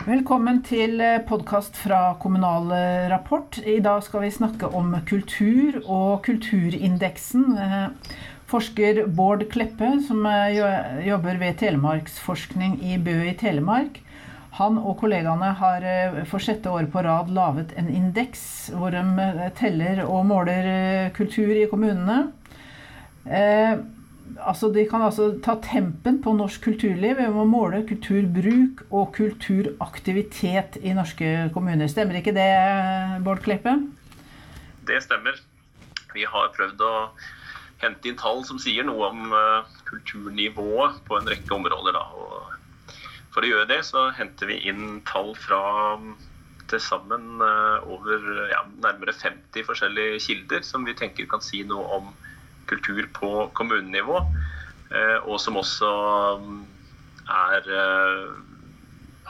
Velkommen til podkast fra Kommunal Rapport. I dag skal vi snakke om kultur og kulturindeksen. Forsker Bård Kleppe, som jobber ved Telemarksforskning i Bø i Telemark, han og kollegaene har for sjette år på rad laget en indeks hvor de teller og måler kultur i kommunene. Altså, de kan altså ta tempen på norsk kulturliv ved å måle kulturbruk og kulturaktivitet i norske kommuner. Stemmer ikke det, Bård Kleppe? Det stemmer. Vi har prøvd å hente inn tall som sier noe om uh, kulturnivået på en rekke områder. For å gjøre det så henter vi inn tall fra til sammen uh, over ja, nærmere 50 forskjellige kilder som vi tenker kan si noe om kultur på kommunenivå, eh, og som også er eh,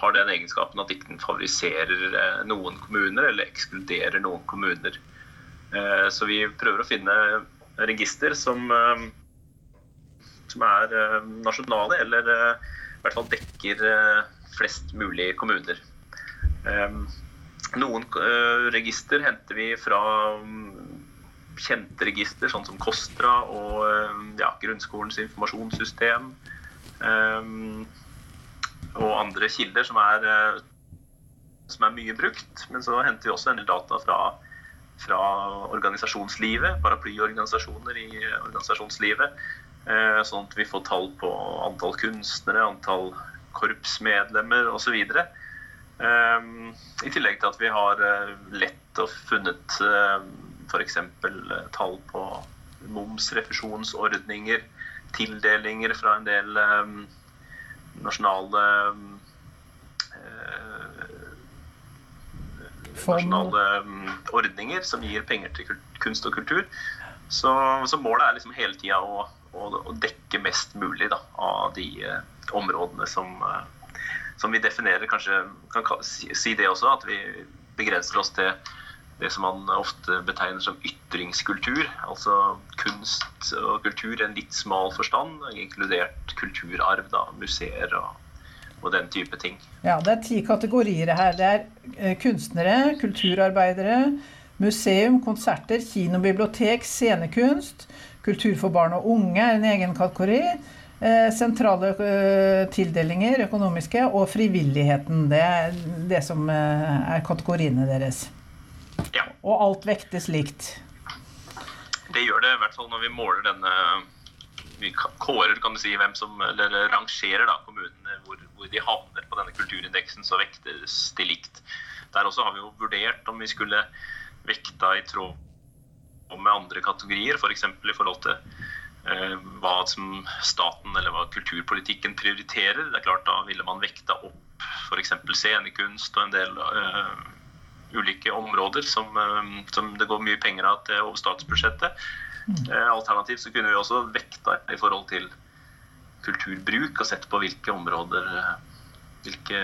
har den egenskapen at ikke den favoriserer eh, noen kommuner eller ekskluderer noen kommuner. Så vi prøver å finne register som, som er nasjonale, eller i hvert fall dekker flest mulig kommuner. Noen register henter vi fra mm, kjente register, sånn som KOSTRA og eh, ja, grunnskolens informasjonssystem. Um, og andre kilder som er, eh, som er, mye brukt. Men så henter vi også en del data fra, fra organisasjonslivet, paraplyorganisasjoner i organisasjonslivet. Uh, sånn at vi får tall på antall kunstnere, antall korpsmedlemmer osv. Um, I tillegg til at vi har lett og funnet uh, f.eks. Eh, tall på momsrefusjonsordninger, tildelinger fra en del um, nasjonale um, nasjonale um, ordninger som gir penger til kunst og kultur. Så, så målet er liksom hele tida å, å, å, dekke mest mulig da, av de uh, områdene som, uh, som vi definerer. Kanskje kan si, si det også, at vi begrenser oss til det som man ofte betegner som ytringskultur. Altså kunst og kultur i en litt smal forstand, inkludert kulturarv, da, museer og, og, den type ting. Ja, Det er ti kategorier her. Det er eh, kunstnere, kulturarbeidere, museum, konserter, kino, bibliotek, scenekunst. Kultur for barn og unge er en egen kategori. Eh, sentrale eh, tildelinger, økonomiske, og frivilligheten. Det er det som er kategoriene deres. Ja. Og alt vektes likt? Det gjør det, i hvert fall når vi måler denne Vi kårer, kan du si, hvem som Eller rangerer da kommunene hvor, hvor de havner på denne kulturindeksen, så vektes de likt. Der også har vi jo vurdert om vi skulle vekta i tråd med andre kategorier, f.eks. For i forhold til eh, hva som staten eller hva kulturpolitikken prioriterer. Det er klart Da ville man vekta opp f.eks. scenekunst og en del eh, ulike områder som, eh, som, det går mye penger av til over statsbudsjettet. Mm. Eh, alternativt så kunne vi også vekta i forhold til kulturbruk og sett på hvilke områder eh, hvilke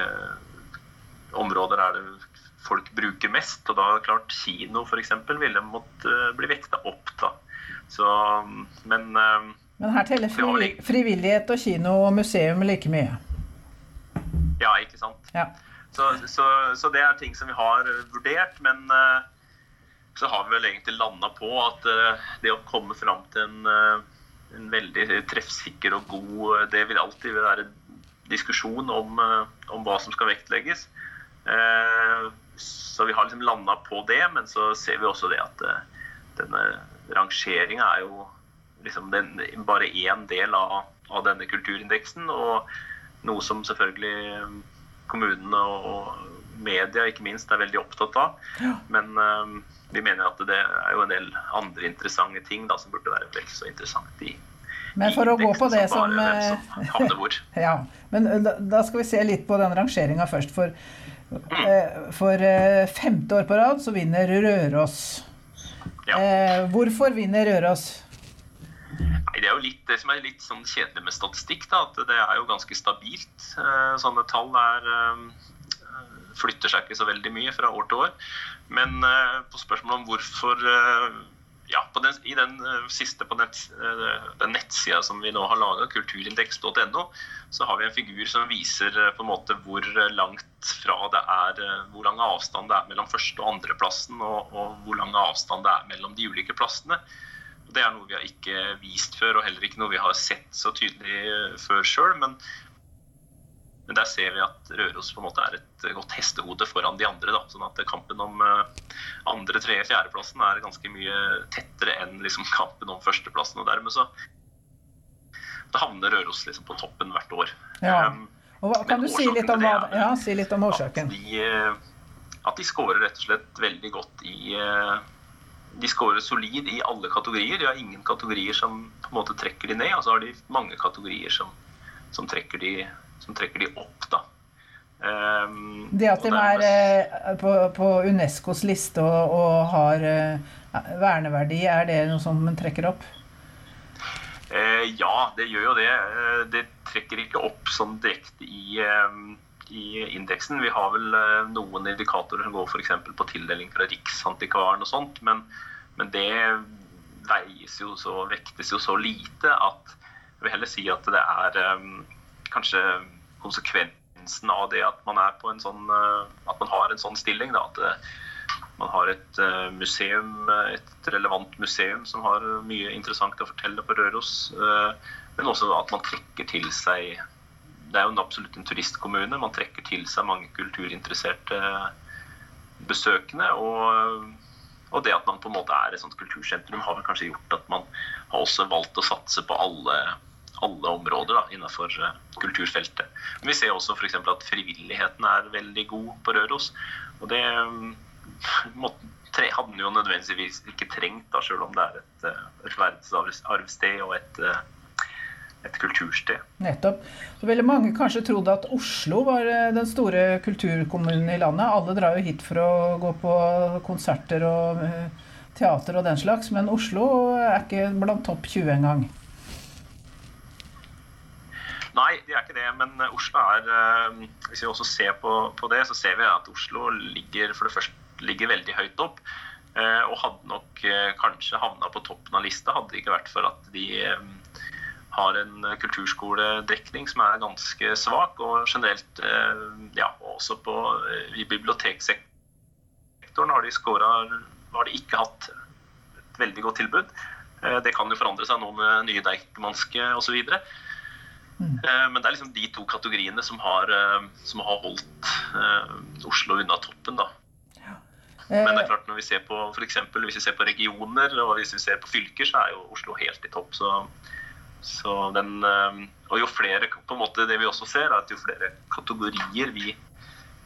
områder er det folk bruker mest. Og da klart kino f.eks. ville måtte bli vekta opp. da. Så, men, men her teller fri, frivillighet og kino og museum like mye? Ja, ikke sant. Ja. Så, så, så, det er ting som vi har eh, vurdert. Men uh, så har vi vel egentlig landa på at uh, det å komme fram til en, en, veldig treffsikker og god Det vil alltid være diskusjon om, om hva som skal vektlegges. så vi har liksom landa på det, men så ser vi også det at denne rangeringa er jo liksom den, bare én del av, av denne kulturindeksen. Og noe som selvfølgelig kommunene og media ikke minst er veldig opptatt av. Ja. Men um, vi mener at det er jo en del andre interessante ting da, som burde være vel så interessant i men for å gå på det som, som ja, men eh, Da skal vi se litt på den rangeringa først. For, mm. for femte år på rad så vinner Røros. Ja. Hvorfor vinner Røros? Nei, Det er jo litt det som er litt sånn kjedelig med statistikk. Da, at det er jo ganske stabilt. Eh, sånne tall er, eh, flytter seg ikke så veldig mye fra år til år. Men eh, på spørsmålet om hvorfor ja, den, I den siste på nett, den nettsida som vi nå har laga, kulturindeks.no, så har vi en figur som viser på en måte hvor langt fra det er Hvor lang avstand det er mellom første- og andreplassen, og, og hvor lang avstand det er mellom de ulike plassene. Det er noe vi har ikke vist før, og heller ikke noe vi har sett så tydelig før sjøl. Men men der ser vi at Røros på en måte er et godt hestehode foran de andre. Da. Sånn at kampen om eh, andre-, tredje-, fjerdeplassen er ganske mye tettere enn liksom, kampen om førsteplassen. Og dermed så da havner Røros liksom, på toppen hvert år. Ja. Um, og hva, kan du si litt, om, ja, si litt om årsaken? At de, eh, at de skårer rett og slett veldig godt i eh, de scorer solid i alle kategorier. De har ingen kategorier som på en måte trekker de ned. Og så har de mange kategorier som, som trekker de som trekker de opp, da. Um, det at de er eh, på, på, Unescos liste og, og har uh, verneverdi, er det noe som trekker opp? Uh, ja, det gjør jo det. Uh, det trekker ikke opp sånn direkte i, i indeksen. Vi har vel noen indikatorer som går f.eks. på tildeling fra Riksantikvaren og sånt, men, men det veies jo så, vektes jo så lite at jeg vil heller si at det er um, kanskje konsekvensen av det at man, er på en sånn, eh, at man har en sånn stilling. Da, at eh, man har et eh, museum, et relevant museum som har mye interessant å fortelle på Røros. Men også at man trekker til seg Det er jo absolutt en turistkommune. Man trekker til seg mange kulturinteresserte besøkende. Og, og, det at man på en måte er et sånt kultursentrum, har vel kanskje gjort at man har også valgt å satse på alle alle områder da, innenfor uh, kulturfeltet. Men vi ser også f.eks. at frivilligheten er veldig god på Røros. Og det um, måtte, hadde den jo nødvendigvis ikke trengt, da, selv om det er et, eh, et verdensarvsted og et, eh, et kultursted. Nettopp. Så veldig mange kanskje trodde at Oslo var den store kulturkommunen i landet. Alle drar jo hit for å gå på konserter og teater og den slags, men Oslo er ikke blant topp 20 engang. Nei, de er ikke det. Men eh, Oslo er eh, Hvis vi også ser på, på det, så ser vi at Oslo ligger for det første ligger veldig høyt opp. Eh, og hadde nok kanskje havna på toppen av lista, hadde det ikke vært for at de har en kulturskoledekning som er ganske svak. Og generelt, ja, også på, i biblioteksektoren har de, scoret, har de ikke hatt et veldig godt tilbud. Det kan jo forandre seg nå med nye Deichmanske osv. Mm. Eh, men det er liksom de to kategoriene som har, eh, som har holdt eh, Oslo unna toppen. da. Men det er klart når vi ser på for eksempel, hvis vi ser på regioner og hvis vi ser på fylker, så er jo Oslo helt i topp. Så, så den, og jo flere, på en måte det vi også ser, er at jo flere kategorier vi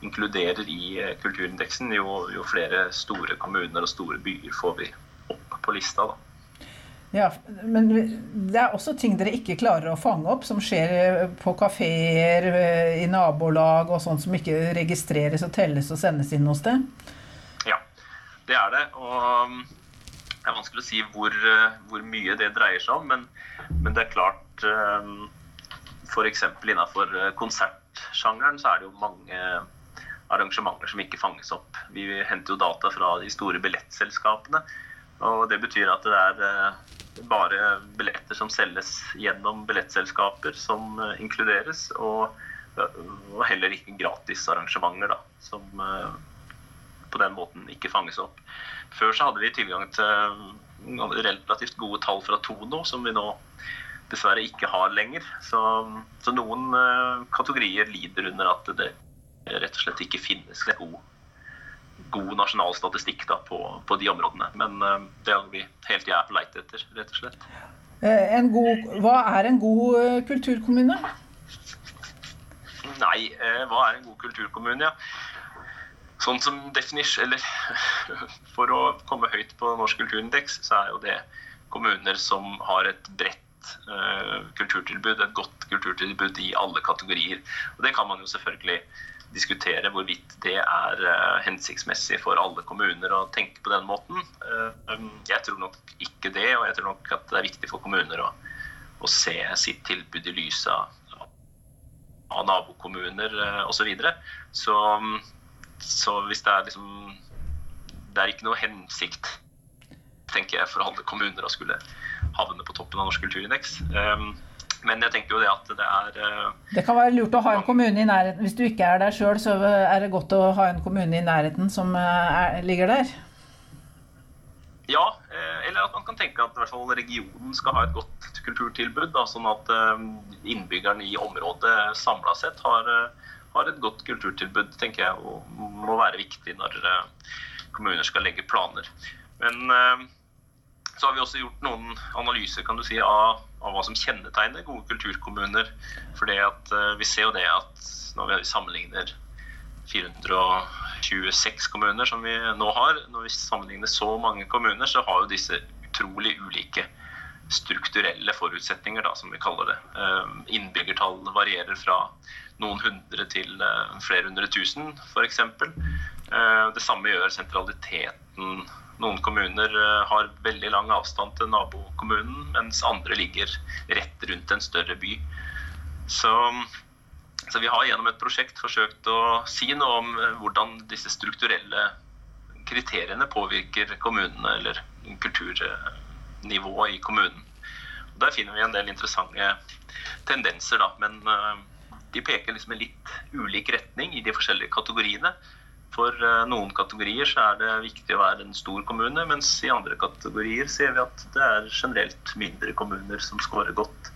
inkluderer i kulturindeksen, jo, jo flere store kommuner og store byer får vi opp på lista. da. Ja, Men det er også ting dere ikke klarer å fange opp, som skjer på kafeer, eh, i nabolag og sånt som ikke registreres og telles og sendes inn hos det? Ja, det er det. Og um, det er vanskelig å si hvor, uh, hvor mye det dreier seg om. Men, men det er klart um, F.eks. innenfor uh, konsertsjangeren så er det jo mange arrangementer som ikke fanges opp. Vi henter jo data fra de store billettselskapene. Og det betyr at det er bare billetter som selges gjennom billettselskaper som inkluderes, og, og, heller ikke gratisarrangementer da, som på den måten ikke fanges opp. Før så hadde vi tilgang til relativt gode tall fra Tono, som vi nå dessverre ikke har lenger. Så, så noen kategorier lider under at det rett og slett ikke finnes god god nasjonal statistikk da, på, på, de områdene. Men uh, det er vi helt er på leit etter, rett og slett. Eh, god, hva er en god kulturkommune? Nei, hva er en god kulturkommune? Ja. Sånn som definisjon, eller For å komme høyt på Norsk kulturindeks, så er jo det kommuner som har et bredt kulturtilbud, et godt kulturtilbud i alle kategorier. Og Det kan man jo selvfølgelig diskutere hvorvidt det er uh, hensiktsmessig for alle kommuner å tenke på den måten. Uh, jeg tror nok ikke det, og jeg tror nok at det er viktig for kommuner å, å se sitt tilbud i lys av, av nabokommuner osv. Så, videre. så Så hvis det er liksom Det er ikke noe hensikt tenker jeg, for alle kommuner å skulle havne på toppen av Norsk kulturindeks. Um, men jeg tenker jo det at det er uh, Det kan være lurt å ha en kommune i nærheten. Hvis du ikke er der sjøl, så er det godt å ha en kommune i nærheten som er, ligger der. Ja, eh, eller at man kan tenke at regionen skal ha et godt kulturtilbud. Da, sånn at eh, innbyggerne i området samla sett har, eh, har, et godt kulturtilbud, tenker jeg og må være viktig når kommuner skal legge planer. Men så har vi også gjort noen analyser kan du si, av, av hva som kjennetegner gode kulturkommuner. For vi ser jo det at når vi sammenligner 426 kommuner som vi nå har. Når vi sammenligner så mange kommuner, så har jo disse utrolig ulike strukturelle forutsetninger, da, som vi kaller det. Eh, innbyggertall varierer fra noen hundre til eh, flere hundre tusen, f.eks. Eh, det samme gjør sentraliteten. Noen kommuner har veldig lang avstand til nabokommunen, mens andre ligger rett rundt en større by. Så så vi har gjennom et prosjekt forsøkt å si noe om eh, hvordan disse strukturelle kriteriene påvirker kommunene eller kulturnivået i kommunen. Og der finner vi en del interessante tendenser, da. Men eh, de peker liksom i litt ulik retning i de forskjellige kategoriene. For eh, noen kategorier så er det viktig å være en stor kommune, mens i andre kategorier ser vi at det er generelt mindre kommuner som scorer godt.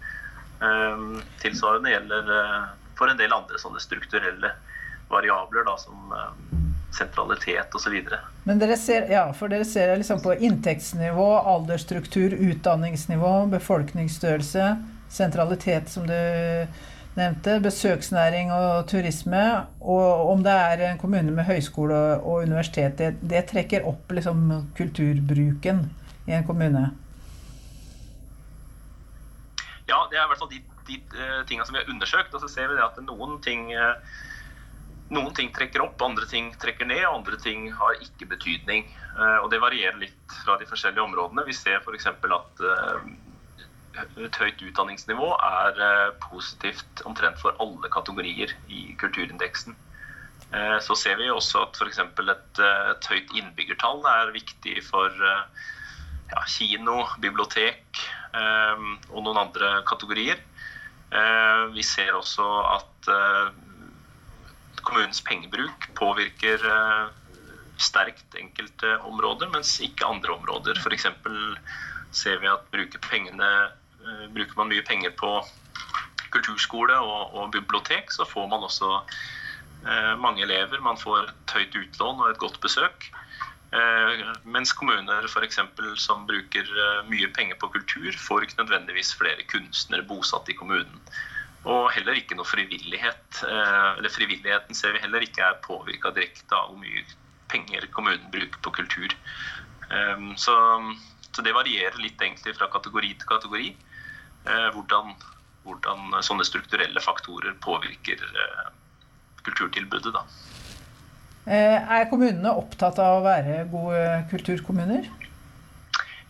Tilsvarende gjelder for en del andre sånne strukturelle variabler, da, som eh, sentralitet osv. Men dere ser, ja, for dere ser liksom på inntektsnivå, aldersstruktur, utdanningsnivå, befolkningsstørrelse, sentralitet, som du nevnte, besøksnæring og turisme. Og om det er en kommune med høyskole og universitet, det, det trekker opp liksom kulturbruken i en kommune. Ja, det er i hvert fall de de uh, tingene som vi har undersøkt, og så ser vi at noen ting, uh, noen ting trekker opp, andre ting trekker ned, og andre ting har ikke betydning. Uh, og Det varierer litt fra de forskjellige områdene. Vi ser f.eks. at et høyt utdanningsnivå er positivt omtrent for alle kategorier i kulturindeksen. Så ser vi også at f.eks. Et, et høyt innbyggertall er viktig for ja, kino, bibliotek og noen andre kategorier. Eh, vi ser også at eh, kommunens pengebruk påvirker eh, sterkt enkelte områder, mens ikke andre områder. F.eks. ser vi at bruker, pengene, bruker man mye penger på kulturskole og, og, bibliotek, så får man også mange elever. Man får et høyt utlån og et godt besøk. Eh, mens kommuner for eksempel, som bruker eh, mye penger på kultur, får ikke nødvendigvis flere kunstnere bosatt i kommunen. Og heller ikke noe frivillighet. Eh, eller frivilligheten ser vi heller ikke er påvirka direkte av hvor mye penger kommunen bruker på kultur. Så, så, det varierer litt egentlig fra kategori til kategori hvordan, hvordan sånne strukturelle faktorer påvirker kulturtilbudet. da. Eh, er kommunene opptatt av å være gode kulturkommuner?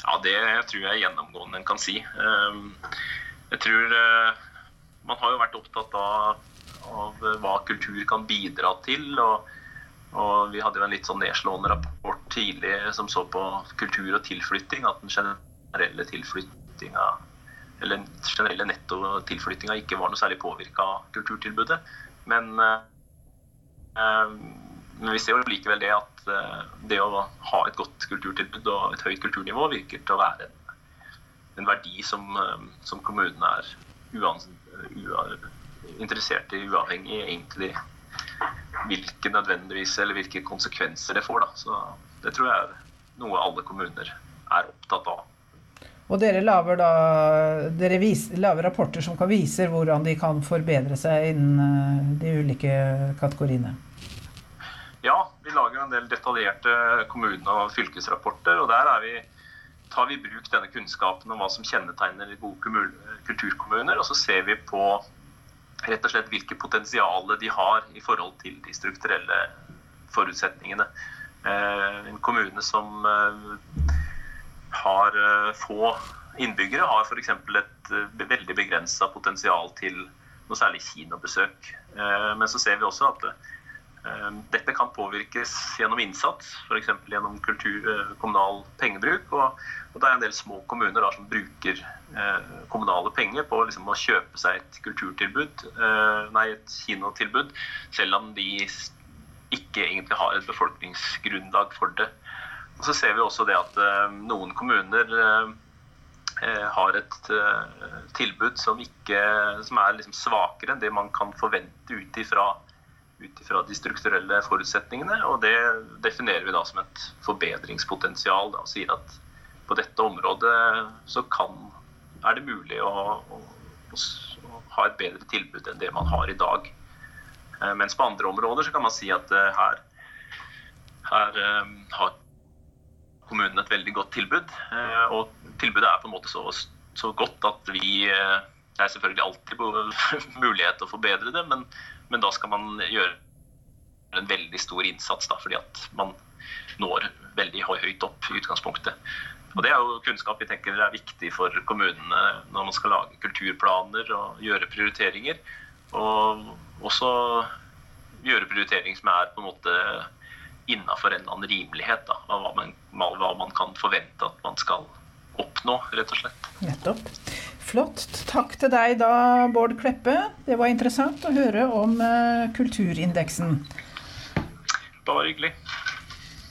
Ja, det tror jeg gjennomgående en kan si. Jeg tror eh, man har jo vært opptatt av, av hva kultur kan bidra til. Og, og, vi hadde jo en litt sånn nedslående rapport tidlig som så på kultur og tilflytting. At den generelle tilflyttinga eller den generelle nettotilflyttinga ikke var noe særlig påvirka av kulturtilbudet. Men eh, men vi ser jo likevel det at eh, det å ha et godt kulturtilbud og et høyt kulturnivå virker til å være en, en verdi som, eh, som kommunene er uans, interessert i, uavhengig egentlig hvilke nødvendigvis eller hvilke konsekvenser det får. Da. Så det tror jeg er noe alle kommuner er opptatt av. Og dere lager, da, dere vis, lager rapporter som kan vise hvordan de kan forbedre seg innen eh, de ulike kategoriene? Ja, vi lager en del detaljerte kommune- og fylkesrapporter. og Der er vi, tar vi i bruk denne kunnskapen om hva som kjennetegner gode kulturkommuner. Og så ser vi på rett og slett hvilke potensial de har i forhold til de strukturelle forutsetningene. Eh, en kommune som eh, har eh, få innbyggere, har f.eks. et veldig begrensa potensial til noe særlig kinobesøk. Men så ser vi også at Dette kan påvirkes gjennom innsats, f.eks. gjennom kultur, kommunal pengebruk. Og, og, det er en del små kommuner da, som bruker eh, kommunale penger på liksom, å kjøpe seg et kulturtilbud, eh, nei, et kinotilbud, selv om de ikke egentlig har et befolkningsgrunnlag for det. Og så ser vi også det at eh, noen kommuner eh, har et tilbud som, ikke, som er liksom svakere enn det man kan forvente ut ifra ut ifra de strukturelle forutsetningene. Og det definerer vi da som et forbedringspotensial. Da, og sier at på dette området så kan, er det mulig å, å, å, ha et bedre tilbud enn det man har i dag. Eh, mens på andre områder så kan man si at eh, her, her eh, har kommunen et veldig godt tilbud. Og tilbudet er på en måte så, så godt at vi Det er selvfølgelig alltid mulighet til å forbedre det, men men da skal man gjøre en veldig stor innsats, da, fordi at man når veldig høyt opp i utgangspunktet. Og Det er jo kunnskap vi tenker er viktig for kommunene når man skal lage kulturplaner og gjøre prioriteringer. Og også gjøre prioriteringer som er på en måte innafor en annen rimelighet da, av hva man, hva man kan forvente at man skal oppnå, rett og slett. Nettopp. Flott. Takk til deg da, Bård Kleppe. Det var interessant å høre om uh, kulturindeksen. Bare hyggelig.